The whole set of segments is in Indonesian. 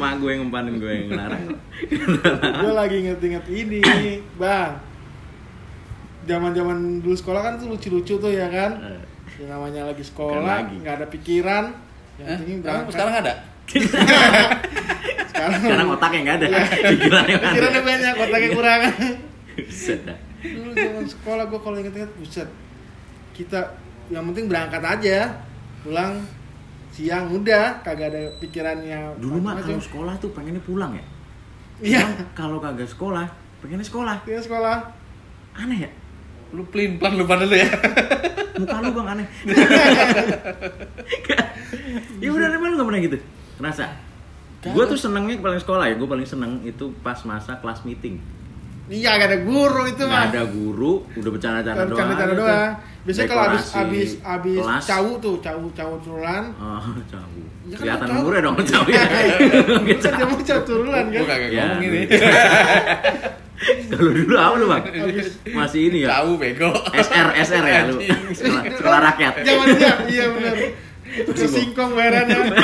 emak gue yang ngempanin gue yang ngelarang. gue lagi inget-inget ini bang zaman-zaman dulu sekolah kan tuh lucu-lucu tuh ya kan Eh, yang namanya lagi sekolah lagi. nggak ada pikiran yang Eh, penting berangkat sekarang ada? sekarang Sekarang otaknya nggak ada, pikirannya ada. pikirannya banyak otaknya kurang Buset dah. dulu zaman sekolah gue kalau inget-inget buset kita yang penting berangkat aja pulang siang udah kagak ada pikirannya Dulu mah kalau sekolah tuh pengennya pulang ya. iya Kalau kagak sekolah, pengennya sekolah. dia sekolah Aneh ya? Lu pelin pelan lupa dulu ya. Muka lu bang aneh. ya udah emang lu gak pernah gitu? Kerasa? Gue tuh senengnya paling sekolah ya, gue paling seneng itu pas masa kelas meeting. Iya gak ada guru itu Gak mah ada guru, udah bercanda-canda doang. Bercanda-canda aja doang. Biasanya kalau habis habis habis cawu tuh, cawu cawu turulan. Oh, cawu. Ya kan Kelihatan cawu. umurnya dong cawu ya. Kan dia mau cawu turulan kan. kagak Ya. ngomong ini. Kalau dulu apa lu bang? Masih ini ya? Tahu bego. SR, SR ya lu? Sekolah, sekolah rakyat. Zaman dia, iya benar. Itu singkong bayarannya.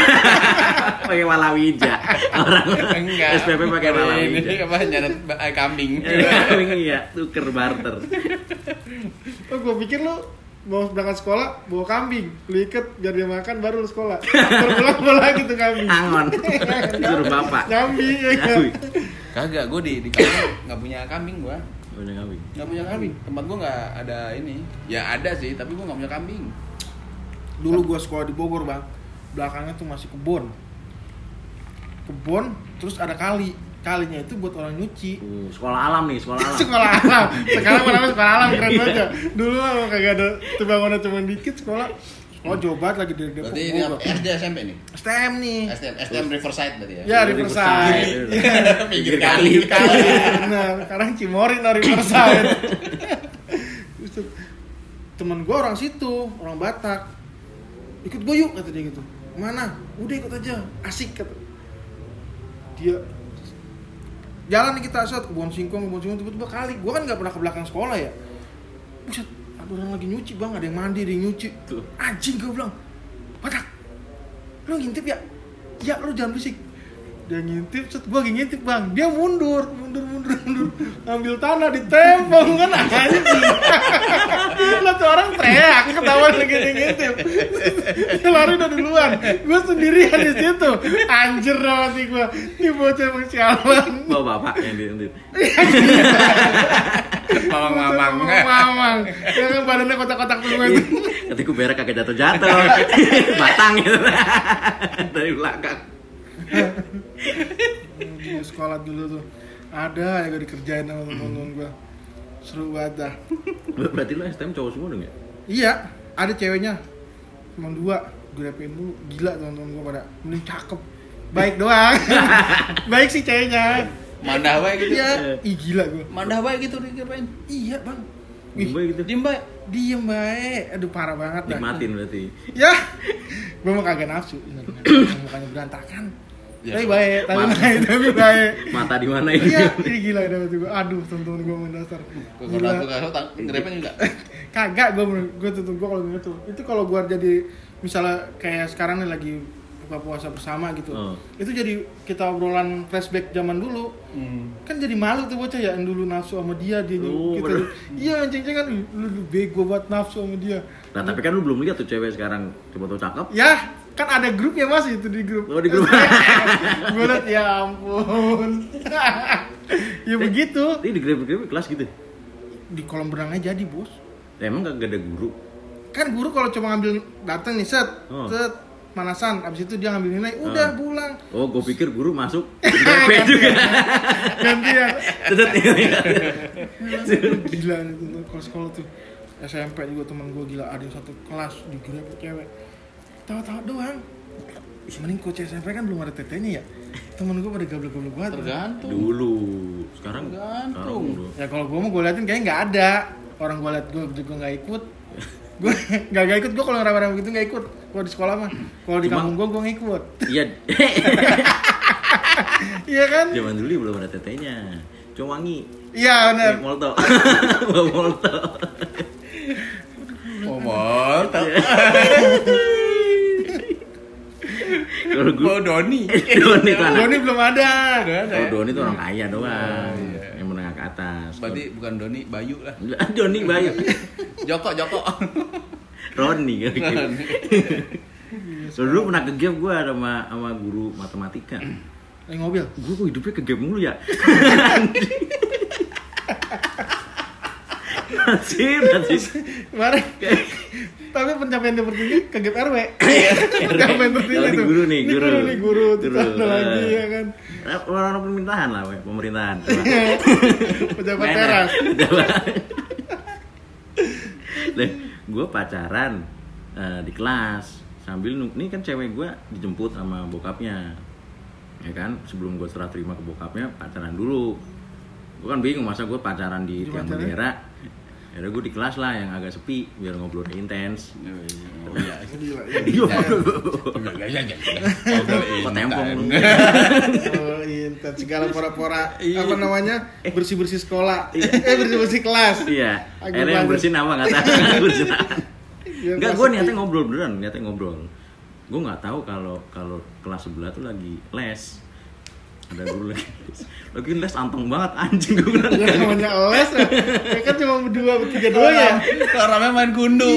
pakai walawija. Orang Enggak. SPP pakai Ini walawija. apa nyadet ba- eh, kambing. Iya, tuker barter. Oh, gue pikir lu mau berangkat sekolah bawa kambing, lu ikat biar dia makan baru lu sekolah. Pulang bawa lagi tuh kambing. Angon. Suruh bapak. Nyambi. ya kan? Kagak, gue di di kampung nggak punya kambing gua. Udah ngawin. Nggak punya kambing. Tempat gua nggak ada ini. Ya ada sih, tapi gua nggak punya kambing. Dulu gua sekolah di Bogor, Bang. Belakangnya tuh masih kebun. Kebun, terus ada kali. Kalinya itu buat orang nyuci. Uh, sekolah alam nih, sekolah alam. sekolah alam sekarang mana sekolah alam keren banget ya dulu mah kagak ada tuh bangunan cuma dikit sekolah oh jauh banget lagi dari Depok Berarti ini. SD SMP nih. STM nih STM, STM Riverside berarti ya. ya Riverside Pinggir kali. kali nah sekarang Cimory no Riverside temen gue orang situ orang Batak ikut gue yuk kata dia gitu. Mana? Udah ikut aja. Asik kata. Dia jalan nih kita asal kebun singkong kebun singkong tiba-tiba kali. Gue kan nggak pernah ke belakang sekolah ya. Buset ada orang lagi nyuci bang. Ada yang mandi ada yang nyuci. Tuh. anjing gue bilang batak lu ngintip ya? Ya lu jangan berisik dia ngintip set gue ngintip bang. Dia mundur mundur mundur mundur. Ambil tanah ditempel kan? Anjing. Lah tuh orang teriak ketahuan lagi ngintip. Dia lari udah duluan gue sendirian di situ. Anjir banget gue ini bocah emang sialan. Bawa bapak yang di yang di- Mamang-mamang. mamang yang kan badannya kotak-kotak semua itu. Ketika berak kagak jatuh-jatuh. Batang gitu. Dari belakang. Di sekolah dulu tuh ada ya gak dikerjain sama temen-temen gue seru banget dah Berarti lu STM cowok semua dong ya? Iya, ada ceweknya. Cuma dua. Gue dapin dulu. Gila teman-teman gue pada. Mending cakep. Baik doang. Baik sih ceweknya. Mandah bae gitu. Iya. Ih gila gue. Mandah bae gitu dikirain. Iya bang. Gimana gitu? Diem bae. Diem baik. Aduh parah banget dah. Nikmatin berarti. Ya. Gue mau kagak nafsu. Mukanya berantakan. Ya. Tapi baik. Tapi baik. Tapi baik. Mata di mana ini? Iya. Ih gila dapet gue. Aduh teman-teman gue mendasar. Gua kalau aku kasih tau, ngerepin enggak? kagak gue gue tuntut gue kalau gitu itu kalau gue jadi misalnya kayak sekarang nih lagi buka puasa bersama gitu Oh. itu jadi kita obrolan flashback zaman dulu Hmm. kan jadi malu tuh bocah ya dulu nafsu sama dia dia Oh, kita bener. iya anjing kan "Ih, lu, lu bego buat nafsu sama dia Nah, tapi kan lu belum lihat tuh cewek sekarang coba tuh cakep. ya kan ada grupnya mas itu di grup Oh, di grup. gue liat ya ampun ya begitu Ini di grup-grup kelas gitu. di kolam berenangnya jadi bos Ya, emang gak ada guru. kan guru kalau cuma ngambil datang nih set Oh. set manasan abis itu dia ngambil nilai udah Oh. pulang Oh, gue pikir guru masuk DP juga. gantian Tetep gila nih kalau sekolah tuh SMP juga teman gue gila ada yang satu kelas di grup cewek tawa-tawa doang mending coach SMP kan belum ada tetenya ya temen gue pada gablek-gablek banget Tergantung. Dulu. Sekarang Tergantung. sekarang ya kalau gue mau gue liatin kayaknya nggak ada orang gue liat gue juga nggak ikut gue nggak nggak ikut gue kalau ngerame-rame gitu nggak ikut kalau di sekolah mah kalau di kampung gue gue ngikut Iya. iya kan Zaman dulu belum ada tetenya. Cuma wangi. iya benar molto. Bawa molto. Oh, mantap. Kalau gue Oh, Doni. Doni anak. Doni belum ada. Kalau Doni itu orang kaya doang, Oh, iya. yang menengah ke atas. Berarti bukan Doni, Bayu lah. Doni Bayu, Joko, Joko. Roni kan. So, dulu pernah ke gap gue sama sama guru matematika. Naik mobil. Gue kok hidupnya ke gap mulu ya. Nasib, nasib. Kemarin. Tapi pencapaian tertinggi ke GP RW. pencapaian tertinggi Kalau di tuh. guru nih, Ini guru. nih guru. Guru, ada lagi eh. ya kan. Orang-orang pemerintahan lah, we. pemerintahan. Pejabat teras. gue pacaran eh, di kelas sambil ini kan cewek gue dijemput sama bokapnya ya kan sebelum gue serah terima ke bokapnya pacaran dulu gue kan bingung masa gue pacaran di tiang bendera ya udah gue di kelas lah yang agak sepi biar ngobrolnya intens Oh iya. Gila. Iya. Kok tempong lu? Oh, intens segala pora-pora Iya. apa namanya bersih-bersih sekolah eh bersih-bersih kelas Iya, akhirnya yang banget. bersihin apa nggak tahu. Ya, Enggak, gue niatnya ngobrol beneran, niatnya ngobrol. Gue nggak tahu kalau kalau kelas sebelah tuh lagi les. Ada guru lagi les. Lagi les anteng banget anjing gue bilang. ya namanya les ya. ya kan cuma berdua bertiga doang ya Kalau rame main gundu.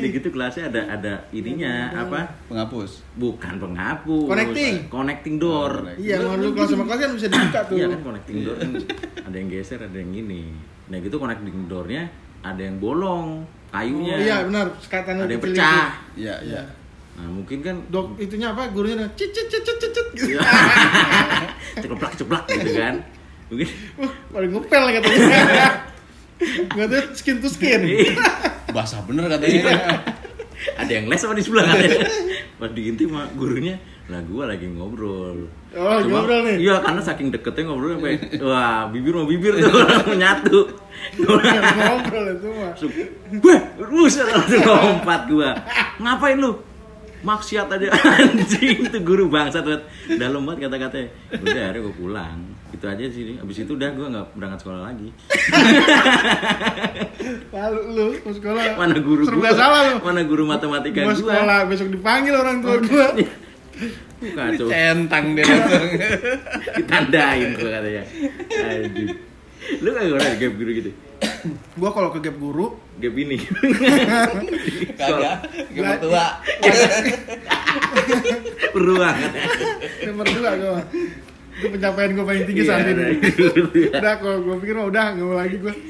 Di gitu kelasnya ada ada ininya apa? Penghapus. Bukan penghapus. Connecting. Connecting door. Oh, iya kalau kelas sama kelas kan bisa dibuka tuh Iya kan connecting door kan ada yang geser, ada yang gini. Nah gitu connecting doornya ada yang bolong kayunya. Oh, iya benar sekatan Ada yang pecah. Iya, iya. Nah mungkin kan dok itunya apa? Gurunya cit cit cit cit cit, cit. Gitu. ceplak ceplak gitu kan. Mungkin Wah, paling ngepel katanya. Nggak tahu skin to skin. Basah bener katanya. ada yang les sama di sebelah kan pas diintip sama gurunya lah gua lagi ngobrol. Oh, lagi ngobrol nih? iya karena saking deketnya ngobrol sampai wah bibir sama bibir tuh menyatu ngobrol itu mah. Wah buset langsung lompat gua. Ngapain lu maksiat aja. Anjing itu guru bangsa tuh dalam banget kata-katanya udah akhirnya gua pulang. Itu aja sih. Abis itu udah gua nggak berangkat sekolah lagi. Lalu lu mau sekolah. Mana guru serba gua? salah lu? Mana guru matematika gua? sekolah besok dipanggil orang tua gua. kacau Centang dia langsung. ditandain gua katanya. Aduh. Lu gak pernah gap guru gitu gua kalau ke gap guru gap ini. Kagak. Gak tua. beruang nomor dua gua. Itu pencapaian gua paling tinggi Iya, saat ini. iya. udah kalau gua pikir mah udah nggak mau lagi gua.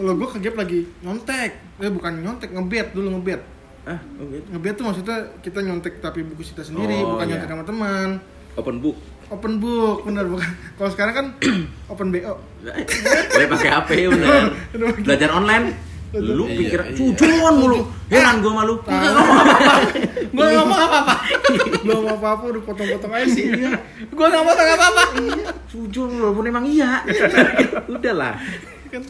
Kalau gua ke gap lagi nyontek. Eh bukan nyontek ngebet dulu ngebet. Ah ngebet tuh maksudnya kita nyontek tapi buku kita sendiri Oh, bukan iya. nyontek sama teman. Open book open book bener bukan kalau sekarang kan open bo Gue pakai HP bener. Belajar online. Lu Iya, pikir iya. sujon mulu. Heran gua malu. gue nggak mau apa-apa belum apa-apa udah potong-potong aja sih iya Gua enggak mau enggak apa-apa. Sujon walaupun emang iya. Udahlah. kan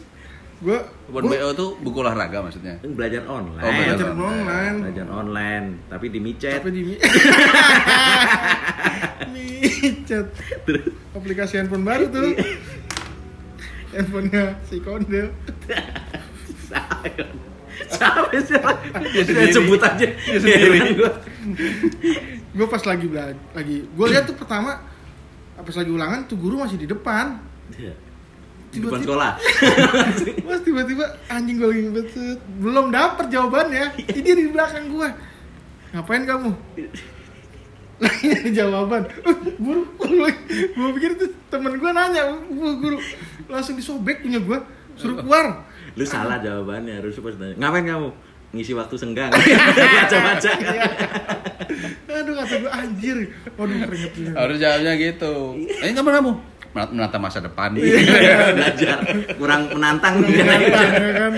gue Buat BO tuh buku olahraga maksudnya. Belajar online. Oh, belajar belajar online Belajar online, tapi di micet. tapi di micet Terus aplikasi handphone baru tuh handphonenya si kondel Siapa siapa? Dia sendiri. sebut aja. Dia sendiri. Gua. gue pas lagi belajar lagi gue lihat tuh pertama pas lagi ulangan tuh guru masih di depan Iya. Di depan Tiba-tiba- sekolah. Mas tiba-tiba anjing gue lagi ngebet belum dapet jawabannya ini dia di belakang gue ngapain kamu lagi nyari jawaban "Eh, guru gue pikir tuh temen gue nanya "Bu, guru langsung disobek punya gue suruh keluar Lu salah jawabannya, harus pas tanya. Ngapain kamu? Ngisi waktu senggang. Baca-baca. Iya. aduh kata gue anjir waduh keringet ini Harus jawabnya gitu. Eh, kamu kamu? Menat- Menata masa depan. Belajar. Kurang menantang ya nih. kan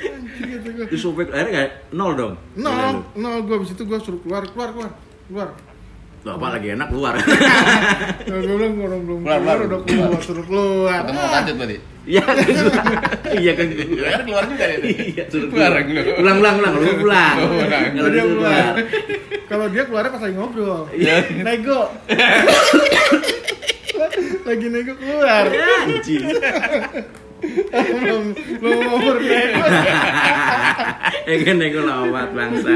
anjir kata gue Terus sobek akhirnya kayak nol dong. nol nol gue abis itu gue suruh keluar keluar keluar keluar Lo apa lagi enak keluar. gue bilang orang belum Keluar, keluar, keluar. udah keluar suruh keluar Atau mau lanjut berarti? Iya kan keluar. Iya kan keluar. Kan keluar juga dia. Iya, suruh Keluar, keluar. keluar. Ulang ulang ulang, lu pulang. Oh, pulang. Kalau dia keluar keluar. kalau dia keluarnya pas lagi ngobrol Iya. nego lagi nego keluar. Anjing. Belum belum nego ya kan nego lawat bangsa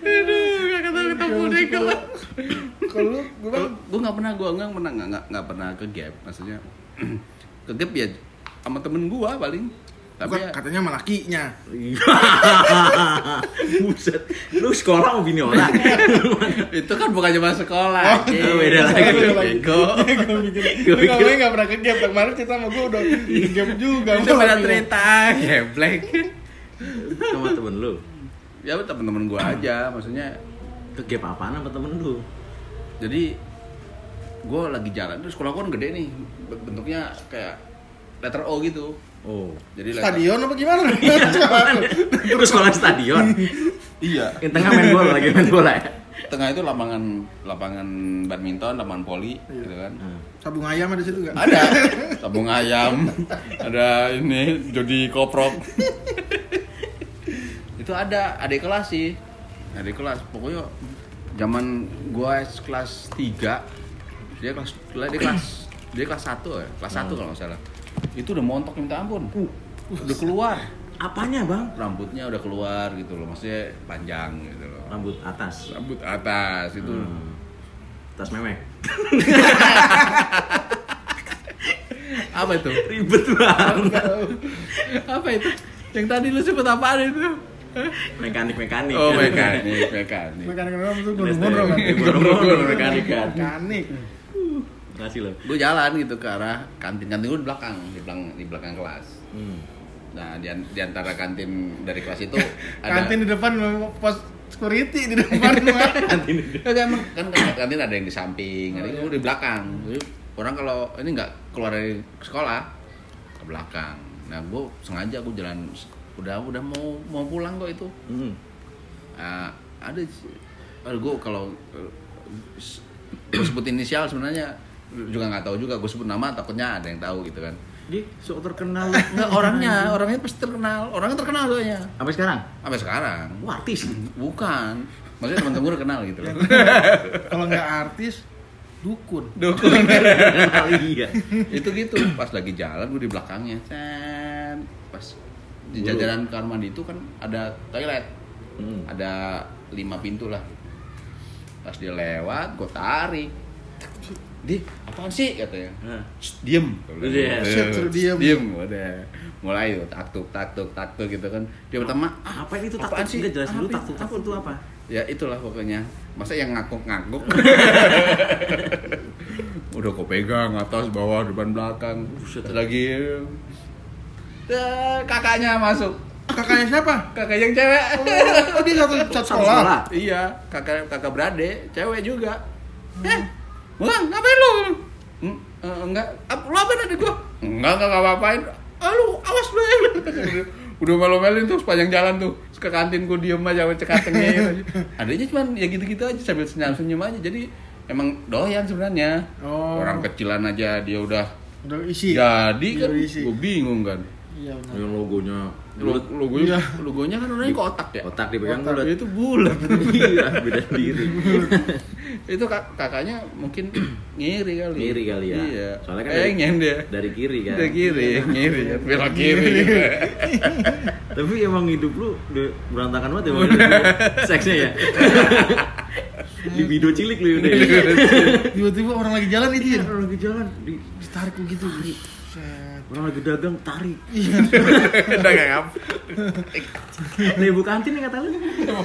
aduh gak ketemu ketemu iya, nego kalau gue gak pernah gue nggak pernah nggak nggak pernah ke gap. Maksudnya ke gap ya sama temen gue paling tapi Bukan, ya, katanya sama lakinya. Buset. Lu sekolah mau bini orang. itu kan bukan cuma sekolah oh, beda lagi. Bego. Gue pikir- kamu nggak pernah ke gap. Kemarin kita sama gue udah ke gap juga. itu beda cerita geblek Sama temen lu. ya temen-temen gue aja maksudnya Ke gap apaan sama temen lu? jadi gue lagi jalan terus sekolah gue kan gede nih bentuknya kayak letter O gitu Oh. jadi Stadion apa gimana? Terus sekolah stadion. iya Yang tengah main bola lagi main bola ya. tengah itu lapangan lapangan badminton lapangan poli gitu kan Nah. Sabung ayam ada situ nggak? ada sabung ayam ada ini jodi koprok itu ada adik kelas sih adik kelas pokoknya zaman gua kelas 3 dia kelas dia kelas dia kelas 1 ya kelas 1 kalau nggak salah itu udah montok minta ampun udah keluar Apanya, Bang? rambutnya udah keluar gitu loh maksudnya panjang gitu loh Rambut atas. rambut atas itu Hmm. Tas memek. apa itu Ribet banget. apa itu yang tadi lu sebut apaan itu Mekanik-mekanik. oh kan? mekanik mekanik Mekanik mekanik kan? stay. Gondrong-gondrong mekanik kan. Mekanik. Kasih lo. gue jalan gitu ke arah kantin kantin gue di belakang di belakang di belakang kelas Hmm. nah di, di antara kantin dari kelas itu ada Kantin di depan pos security di depan. Kantin itu. Ya, kan, kan kan kantin ada yang di samping ada yang di belakang Jadi, orang kalau ini nggak keluar dari sekolah ke belakang nah gue sengaja gue jalan udah udah mau mau pulang kok itu Hmm. Ah, ada gue kalau gue sebut inisial sebenarnya juga nggak tahu juga gue sebut nama takutnya ada yang tahu gitu kan Dia sok terkenal. nggak orangnya orangnya pasti terkenal orangnya terkenal soalnya Sampai sekarang? sampai sekarang Wah, artis. bukan maksudnya teman-teman gue kenal gitu loh Kalau nggak artis, dukun. dukun Kenal iya. itu gitu pas lagi jalan gue di belakangnya Sen. pas di jajaran kamar mandi itu kan ada toilet Hmm. ada lima pintu lah pas dia lewat gue tarik di apaan sih katanya Nah. Diem Iya. Suruh diem. diem udah mulai tuh taktuk taktuk taktuk gitu kan dia pertama ah, Apa itu apaan takut? Enggak jelas dulu Apa takut itu? takut itu apa? ya itulah pokoknya masa yang ngakuk-ngakuk udah kau pegang atas bawah depan belakang Buset. lagi kakaknya masuk Kakaknya siapa? kakak yang cewek Oh, dia satu, satu Satu sekolah. sekolah. iya kakak kakak berade cewek juga eh bang ngapain lu "Hmm, eh, enggak Ap- lu apa adik gua enggak enggak apa-apain ah, lu awas lu ya udah malu-maluin tuh sepanjang jalan tuh ke kantin gua diem aja cekatengnya gitu. adanya cuman ya gitu-gitu aja sambil senyum-senyum aja jadi emang doyan sebenarnya Oh. orang kecilan aja dia udah Udah isi. jadi kan Udah isi. gua bingung kan Iya benar. Yang logonya Lo- logonya Iya. logonya kan orangnya kotak ya otak dipegang bulat. itu bulat Iya, beda sendiri. itu kak kakaknya mungkin ngiri kali Ngiri kali ya. iya Soalnya kan pengen dia Dari kiri kan. dari kiri ngiri ya belok kiri Tapi emang hidup lu berantakan banget lu. seksnya ya. di video cilik lu udah. Tiba-tiba orang lagi jalan itu ya. Orang lagi jalan di Ditarik begitu. Set. orang lagi dagang tarik. udah kayak apa Nah, ibu kantin yang kata lu. Oh.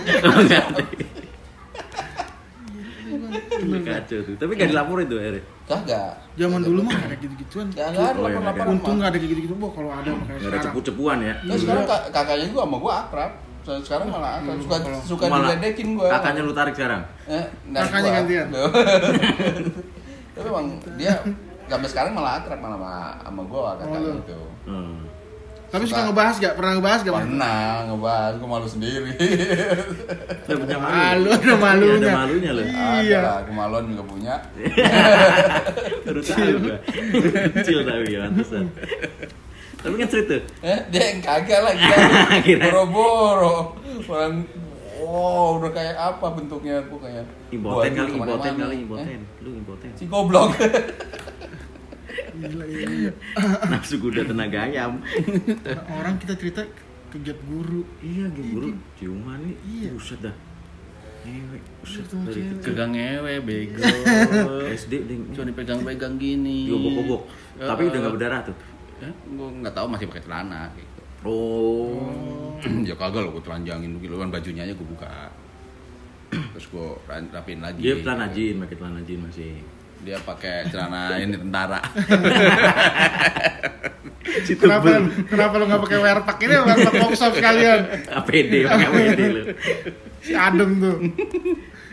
Gila, Kacau tuh. Tapi gak dilaporin tuh akhirnya. kagak Zaman dulu mah gak ada gitu-gituan. ya nggak ada Oh, iya. Untung gak ada gitu-gitu. Wah, kalau ada makanya Gak ada cepu-cepuan ya. Nah, sekarang kak- kakaknya gua sama gua akrab So, sekarang malah akrab suka Kalau- suka Malah diledekin gua Kakaknya lu tarik sekarang. eh, Kakaknya gua. gantian. tapi emang dia sampai sekarang malah akrab malah sama, sama gua kakaknya lu. itu Hmm. Tapi suka Suka. ngebahas gak? Pernah ngebahas gak? Bang? pernah ngebahas gua malu sendiri Udah punya Malu, ada Iya, malunya. Ada malunya lu. Iya. ada kemaluan juga punya Baru tahu gua. Kecil tapi ya pantesan. Tapi kan tuh. Eh, dia yang kagak lah. Kirain. Boro-boro. Orang wow, udah kayak apa bentuknya pokoknya. Impoten Buat kali, impoten kali, Eh, impoten. Lu impoten. si goblok. Gila, iya. Nafsu kuda tenaga ayam. Orang kita cerita ke gap guru. Iya, guru ciuman nih. Iya. Buset dah. Ngewe. Buset, Ketemu dari kecil. Kagak ngewe bego. SD ding. Cuma dipegang-pegang gini. Diobok-obok. Eh, Tapi udah nggak berdarah tuh. Ya, gue nggak tahu masih pakai celana gitu. Oh. ya kagak lo gue telanjangin gitu kan bajunya aja gue buka. Terus gue rapiin lagi. Dia celana jin, pakai celana jin masih. Dia pakai celana ini tentara. Kenapa kenapa lu nggak pakai werpak ini werpak workshop sekalian? APD, pakai APD lu. Si Adem tuh.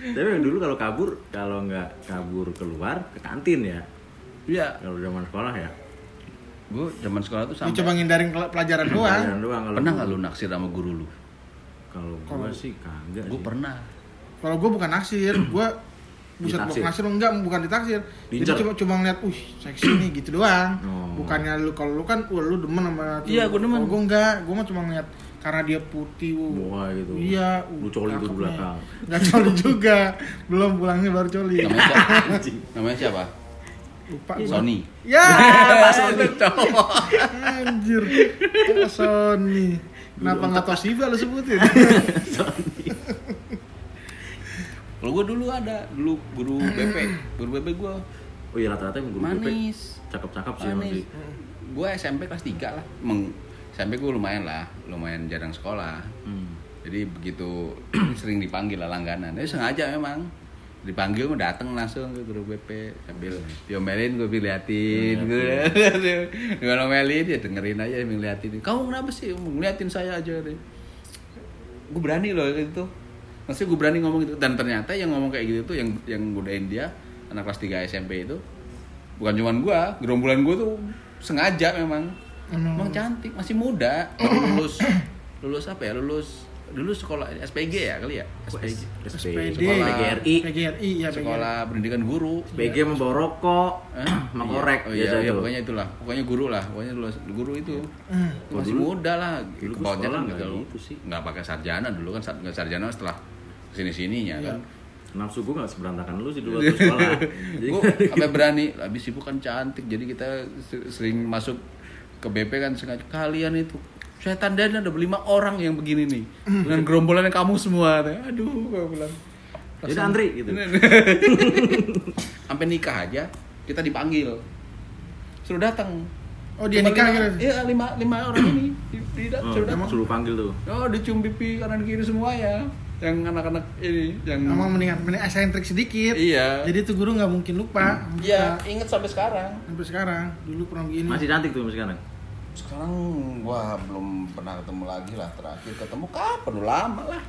Tapi dulu kalau kabur, kalau nggak kabur keluar ke kantin ya. Iya. Kalau zaman sekolah ya. Gue zaman sekolah tuh Lu sampai. coba ngindarin pel- pelajaran doang. Pelajaran doang kalau Pernah nggak lu naksir sama guru lu? Kalau gua Kalau- sih kagak Gue sih. pernah. Kalau gue bukan naksir, gue buset bukan naksir enggak bukan ditaksir. Jadi Diincer. cuma cuma ngeliat, uh seksi nih gitu doang. Oh. Bukannya lu kalau lu kan, wah lu demen sama tuh. Iya, gua demen. Kalau gue enggak, gue mah cuma ngeliat karena dia putih, uh. Wah gitu. Iya, Lu coli cakep belakang. Nggak coli juga, belum pulangnya baru coli. Namanya siapa? Namanya siapa? Lupa Iya. gua. Sony. Ya, Pak Sony cowok. anjir. Pak Sony. Kenapa nggak Toshiba lu sebutin? Kalau gue dulu ada, dulu guru BP, guru BP gue Oh iya rata-rata emang guru BP manis. cakep-cakep sih. Manis. Gue SMP kelas 3 lah. Meng, SMP gue lumayan lah, lumayan jarang sekolah. Hmm. Jadi begitu sering dipanggil lah langganan. Ini sengaja memang dipanggil gue dateng langsung ke guru BP sambil diomelin gue liatin gue dengan omelin dia dengerin aja ngeliatin kamu kenapa sih ngeliatin saya aja deh gue berani loh gitu maksudnya gue berani ngomong gitu. Dan ternyata yang ngomong kayak gitu tuh yang yang godain dia anak kelas 3 SMP itu bukan cuman gue gerombolan gue tuh sengaja memang. Emang. emang cantik masih muda. Baru lulus lulus apa ya? Lulus dulu sekolah SPG ya kali ya? SPG SPD, Sekolah PGRI. PGRI, ya PGRI. sekolah pendidikan guru. BG membawa rokok, Eh? mengkorek oh, iya, biasa iya, tuh. pokoknya itulah. Pokoknya guru lah pokoknya lulus guru itu. Kalau masih dulu- muda lah. Dulu Ke bawahnya sekolah kan nggak gitu. gitu sih. nggak pakai sarjana dulu kan sarjana setelah ke sini sininya Iya. kan Nafsu gue gak seberantakan lu sih dulu waktu sekolah. Gue sampai berani habis ibu kan cantik jadi kita se- sering masuk ke BP kan sengaja kalian itu saya tandain ada lima orang yang begini nih dengan gerombolan kamu semua aduh gue bilang Jadi antri gitu. sampai nikah aja kita dipanggil suruh datang Oh, dia Cuma nikah lima, gitu? iya lima lima orang ini di, Oh, suruh datang suruh panggil tuh. oh dicium pipi kanan kiri semua ya yang anak-anak ini yang Emang mendingan mending esentrik sedikit. Iya. Jadi tuh guru nggak mungkin lupa. Iya, Lupa. inget sampai sekarang. Sampai sekarang dulu pernah begini. Masih cantik tuh sampai sekarang. Sekarang wah belum pernah ketemu lagi lah terakhir ketemu kapan udah lama lah.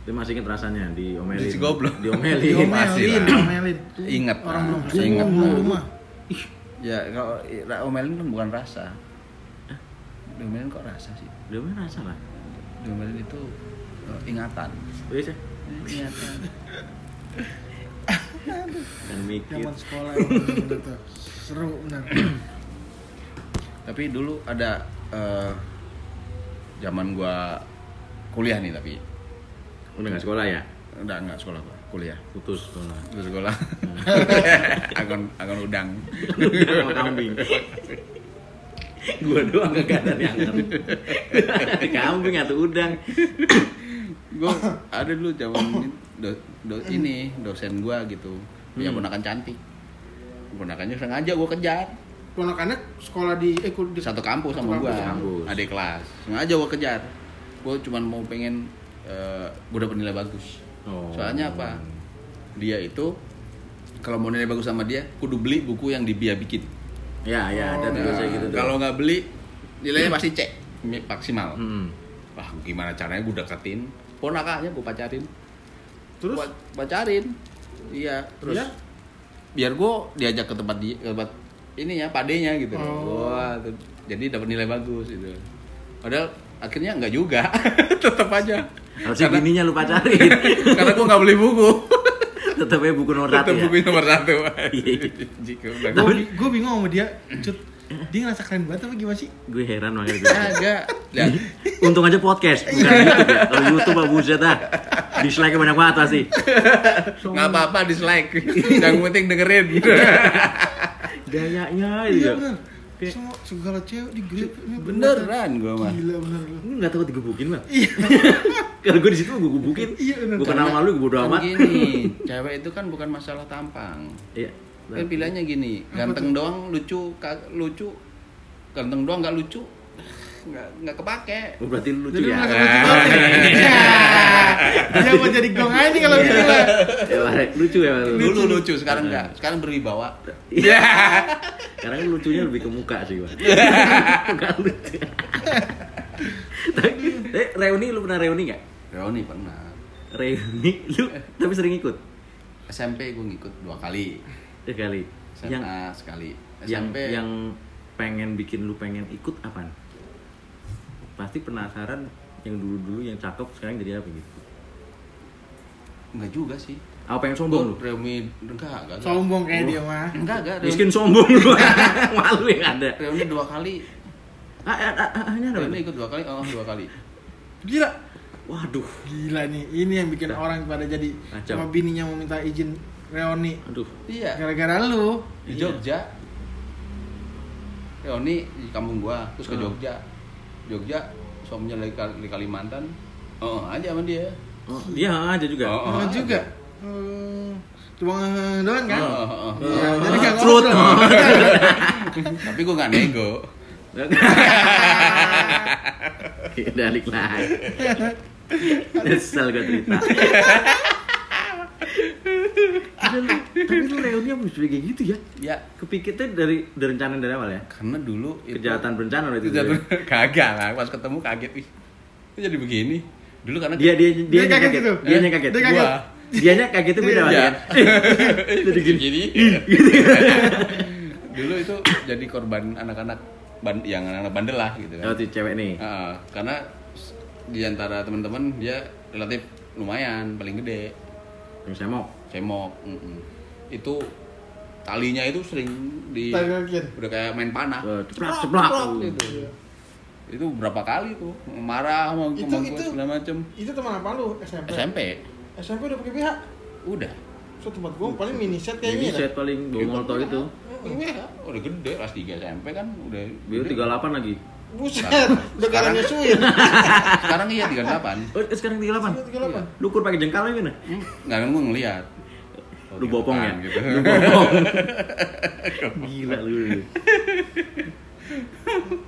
Dia masih inget rasanya diomelin. Si goblok. Diomelin. masih Diomelin, lah. diomelin. Tuh, Ingat Orang belum saya ingat belum lah. rumah. Ya kalau omelin kan bukan rasa. Diomelin kok rasa sih? Diomelin rasa lah. Diomelin itu eh, ingatan. Bisa. Ingatan. Dan mikir. Zaman sekolah emang bener tuh. Seru benar. tapi dulu ada eh, zaman gua kuliah nih tapi Udah gak sekolah ya? udah enggak sekolah gua kuliah Putus sekolah. Terus sekolah agon agon udang Sama kambing. Gua doang kagak ada yang kambing atau udang. Gue ada dulu zaman ini, do, do- ini dosen gua gitu. Punya Hmm. ponakan cantik. Ponakannya sengaja gua kejar. Ponakannya sekolah di eh di satu kampus sama Satu gua. kampus. adik kelas. Sengaja gua kejar. Gua cuman mau pengen eh gua dapet nilai bagus. Oh. soalnya apa? Dia itu kalau mau nilai bagus sama dia kudu beli buku yang di dia bikin. Ya, ya, ada tuh Nah, gitu kalau nggak beli nilainya pasti C maksimal. Hmm. Wah gimana caranya gue deketin ponakannya gue pacarin Terus Gua pacarin iya terus Iya? biar gue diajak ke tempat di ke tempat ini ya padenya gitu Oh. wah tuh. jadi dapat nilai bagus gitu padahal akhirnya nggak juga tetap aja Harusnya karena, bininya lu pacarin. karena gue nggak beli buku Tetap aja buku nomor satu tetap ya. buku nomor satu Iya. Udah gue gue bingung sama dia. Cut, dia ngerasa keren banget apa gimana sih? Gue heran makanya gue. agak ya, Untung aja podcast, bukan YouTube ya. Kalau YouTube mah buset dah. Dislike banyak banget pasti. nggak apa-apa dislike yang penting dengerin gitu Gayanya Iya iya. bener. Kayak Semua segala cewek di grup ini Beneran gua mah. Gila bener lu. lu nggak takut digebukin bang? Iya. Kalau gue di situ gue gebukin. Iya, bener. Gue kenal malu gue bodo Kan amat. gini, cewek itu kan bukan masalah tampang. Iya. Kan pilihannya gini, ganteng doang lucu, ka- lucu, ganteng doang nggak lucu, nggak nggak kepake. Oh, berarti lu lucu Jadi ya? lu lucu banget. Ya. Dia mau jadi gong aja kalau gitu lah. Ya, Pak, lucu ya lu. Dulu lucu, sekarang nggak. Sekarang berwibawa. Iya. Karena lucunya lebih ke muka sih, Bang. Bukan lucu. Tapi, eh, reuni lu pernah reuni nggak? Reuni pernah. Reuni lu tapi sering ikut SMP gue ngikut dua kali. Sekali. SMA Yang sekali. yang SMP yang pengen bikin lu pengen ikut apaan? Pasti penasaran yang dulu-dulu yang cakep sekarang jadi apa gitu. enggak juga sih. Apa pengen sombong lu? Reuni enggak, enggak. enggak. Sombong kayak dia mah. Enggak, enggak. Reuni, Miskin sombong lu. Malu yang ada. reuni dua kali. Ah, ah, ah, ah, hanya ada. Reuni ikut dua kali, oh dua kali. Gila. Waduh. Gila nih, ini yang bikin orang pada jadi Kacau. sama bininya mau minta izin reuni Aduh. Iya. gara-gara lu. Di Iya. Jogja. Reuni di kampung gua, terus ke Oh. Jogja. Jogja, suaminya lagi Kal- di Kalimantan. Oh, aja sama dia. Oh, dia aja juga. Oh, Oh, aja. juga. Hmm, cuma doang kan? Oh, oh, oh. Iya, jadi gak Truth. ngobrol. Tapi gua nggak nego. Balik lagi. Nyesel gue cerita. Tapi lu reuni apa kayak gitu ya? Ya, Kepikirnya dari dari rencana dari awal ya? karena dulu itu Kejahatan berencana berarti itu Kejahatan ya? kagak lah, pas ketemu kaget ih. Kok jadi begini? Dulu karena Dia dia dia, Dia kaget kaget. gitu? Dia Eh, kaget. dia kaget. Gua. Dianya kaget itu beda Iya. berarti kan? jadi gini. Dulu itu jadi korban anak-anak ban- yang anak-anak bandel lah gitu kan. Oh, cewek nih. Ah, karena di antara teman-teman dia relatif lumayan, paling gede, Yang semok. Cemok. mm-mm. Itu talinya itu sering di udah kayak main panah. Eh, ceplak ceplak. gitu. Itu berapa kali tuh marah sama Itu- sama gue itu- segala macem. Itu teman apa lu? SMP. SMP SMP udah pakai BH. udah. So tempat gua paling mini set Ini kayaknya. set paling bawa molto itu. Iya, udah gede kelas 3 SMP kan udah. Biar gede. 38 lagi. Buset, udah gara nyusuin. Sekarang iya 38. Oh, sekarang 38. 38. Lu ukur pakai jengkal lagi nih. Hmm, nggak kan gue ngeliat. Lu bopong ya? Gitu. Lu bopong. Gila lu.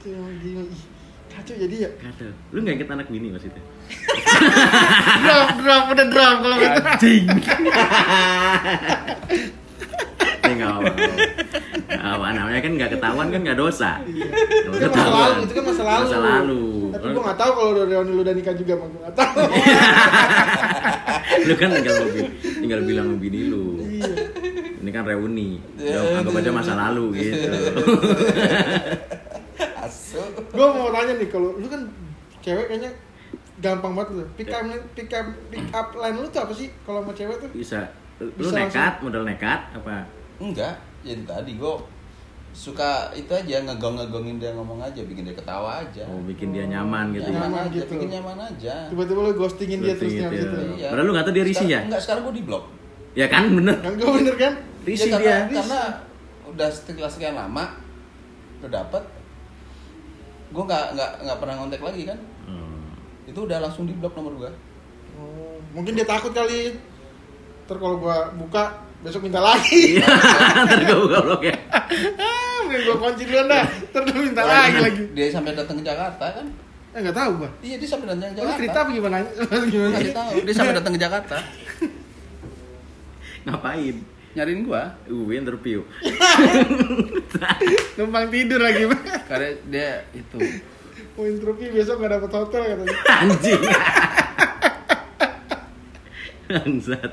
Gila, gila. Ih, Kacau jadi ya. Kacau. Lu nggak inget anak bini maksudnya? Drop, drop, udah drop kalau gitu. Anjing. Nggak apa-apa. Nggak apa namanya kan nggak ketahuan kan nggak dosa. Nggak Itu kan masa lalu, itu kan masa lalu. Masa lalu. Tapi gua gak tahu kalau udah Reoni lu udah nikah juga, mah gua gak tahu. lu kan tinggal mau tinggal bilang sama bini lu. Iya. Ini kan reuni. Ya, anggap aja masa lalu gitu. Asu. Gua mau tanya nih kalau lu kan cewek kayaknya gampang banget lu. Pick up pick up pick up line lu tuh apa sih kalau sama cewek tuh? Bisa. Lu Bisa nekat, modal nekat apa? Enggak, jadi tadi gue suka itu aja ngegong-ngegongin dia ngomong aja, bikin dia ketawa aja. Oh, bikin dia nyaman gitu ya. nyaman Nyaman aja, gitu. bikin nyaman aja. Tiba-tiba lu ghostingin dia terus gitu. itu. Iya. Padahal lu nggak tahu dia risih ya? Enggak, sekarang gue di blok. Ya kan bener. Kan gua bener kan? Risih Ya, karena, dia. karena udah setelah sekian lama udah dapet gue nggak nggak nggak pernah ngontek lagi kan Hmm. itu udah langsung di blok nomor gue Oh, mungkin dia takut kali. Ntar kalau gua buka besok minta lagi. Iya, ntar gue buka blog ya. Ah, Mending gua kunci duluan dah. Ntar dia minta lagi lagi. dia sampai datang ke Jakarta kan Eh enggak tahu gua. iya dia sampai datang ke Jakarta cerita apa gimana? gimana? tahu dia sampai datang ke Jakarta Ngapain? nyariin gua Gue interview. Numpang tidur lagi. karena dia itu Mau interview besok gak dapet hotel katanya. Anjing. Bangsat.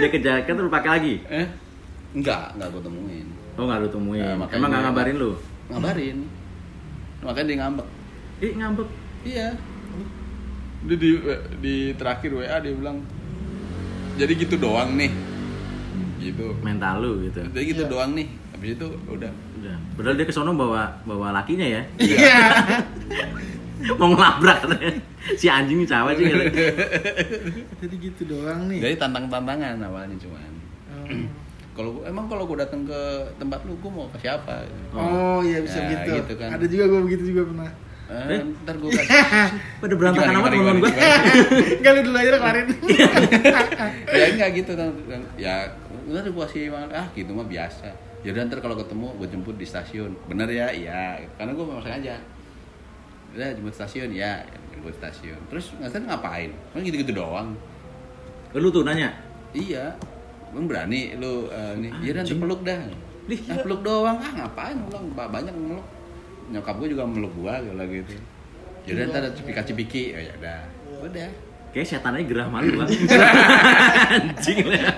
Dia ke Jakarta lu pakai lagi? eh enggak enggak gua temuin Oh nggak lu temuin? Nah, makanya Emang nggak dia- ngabarin lu? ngabarin makanya dia ngambek Ih ngambek. iya dia di di terakhir WA dia bilang jadi gitu doang nih gitu Mental lu gitu. jadi gitu Iya. doang nih habis itu udah Udah. Padahal dia ke sono bawa bawa lakinya ya. Iya. Mau ngelabrak katanya. Si anjing ini cawa sih. Jadi gitu doang nih. jadi tantang tantangan awalnya cuman Oh. kalau emang kalau gue datang ke tempat lu gue mau ke siapa Oh iya bisa Ya, gitu. gitu kan. Ada juga gue begitu juga pernah. Eh, ntar gue kasih Pada berantakan amat teman gue. Enggak lu dulu aja kelarin. ya enggak gitu kan ya udah gue kasih makan ah gitu mah biasa ya udah ntar kalau ketemu gue jemput di stasiun bener ya iya karena gue memang sengaja udah jemput stasiun ya. Jemput stasiun. Terus ngasih ngapain. Kan gitu gitu doang. Lu tuh nanya. iya. Lu berani lu eh, nih. Ya ntar Anjing. peluk dah. Dih, ah, peluk doang. Ah ngapain ulang banyak meluk nyokap gue juga meluk gua kalau gitu ya udah ntar cipika cipiki ya udah. Udah. Kayak setannya gerah malu bang. Anjing lah.